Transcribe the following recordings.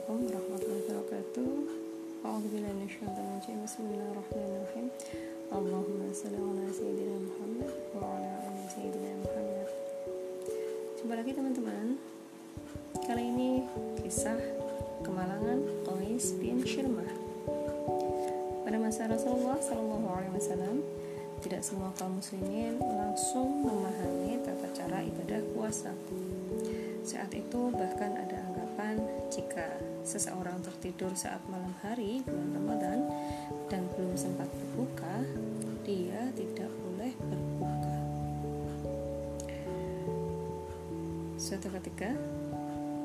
Assalamualaikum warahmatullahi wabarakatuh. A'udzubillahi Bismillahirrahmanirrahim. Allahumma shalli ala sayyidina Muhammad wa ala ali sayyidina Muhammad. Jumpa lagi teman-teman. Kali ini kisah kemalangan Qais bin Syirmah. Pada masa Rasulullah sallallahu alaihi wasallam, tidak semua kaum muslimin langsung memahami tata cara ibadah puasa. Saat itu bahkan ada jika seseorang tertidur saat malam hari bulan Ramadan dan belum sempat berbuka, dia tidak boleh berbuka. Suatu ketika,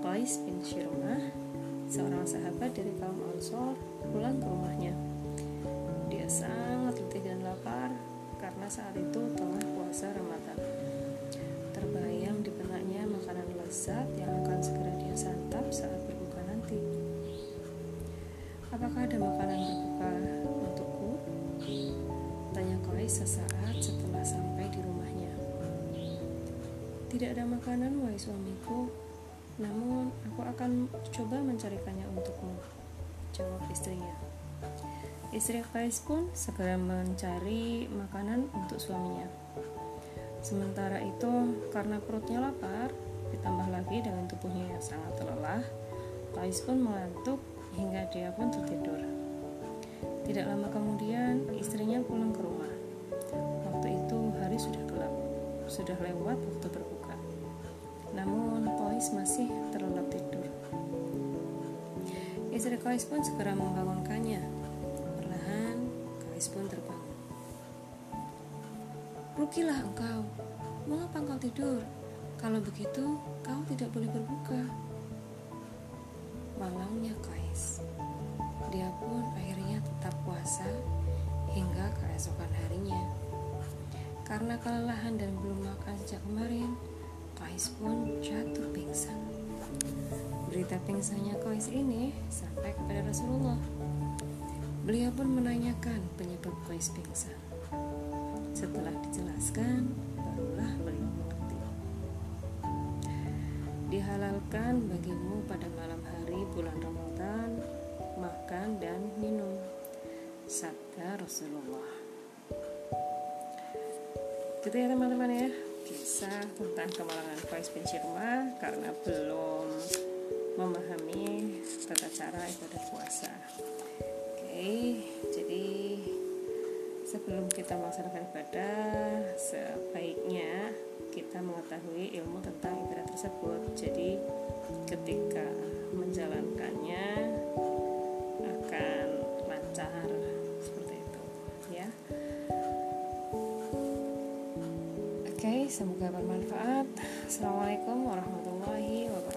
Qais bin Shirmah, seorang sahabat dari kaum Ansor, pulang ke rumahnya. Dia sangat letih dan lapar karena saat itu tengah puasa Ramadan. Terbayang di benaknya makanan lezat yang Apakah ada makanan berbuka untukku? Tanya Qais sesaat setelah sampai di rumahnya. Tidak ada makanan, wahai suamiku. Namun, aku akan coba mencarikannya untukmu. Jawab istrinya. Istri Qais pun segera mencari makanan untuk suaminya. Sementara itu, karena perutnya lapar, ditambah lagi dengan tubuhnya yang sangat lelah, Qais pun mengantuk hingga dia pun tertidur. Tidak lama kemudian, istrinya pulang ke rumah. Waktu itu hari sudah gelap, sudah lewat waktu berbuka. Namun Qais masih terlelap tidur. Istri Qais pun segera membangunkannya. Perlahan Qais pun terbangun. Rukilah engkau, mengapa engkau tidur? Kalau begitu, kau tidak boleh berbuka. Malangnya Qais. Karena kelelahan dan belum makan sejak kemarin, Qais pun jatuh pingsan. Berita pingsannya Qais ini sampai kepada Rasulullah. Beliau pun menanyakan penyebab Qais pingsan. Setelah dijelaskan, barulah beliau mengerti. Dihalalkan bagimu pada malam hari bulan Ramadan makan dan minum. Sabda Rasulullah. Gitu ya teman-teman ya kisah tentang kemalangan bin Shirma karena belum memahami tata cara ibadah puasa. Oke, jadi sebelum kita melaksanakan ibadah, sebaiknya kita mengetahui ilmu tentang ibadah tersebut. Jadi ketika menjalankannya Oke, semoga bermanfaat. Assalamualaikum warahmatullahi wabarakatuh.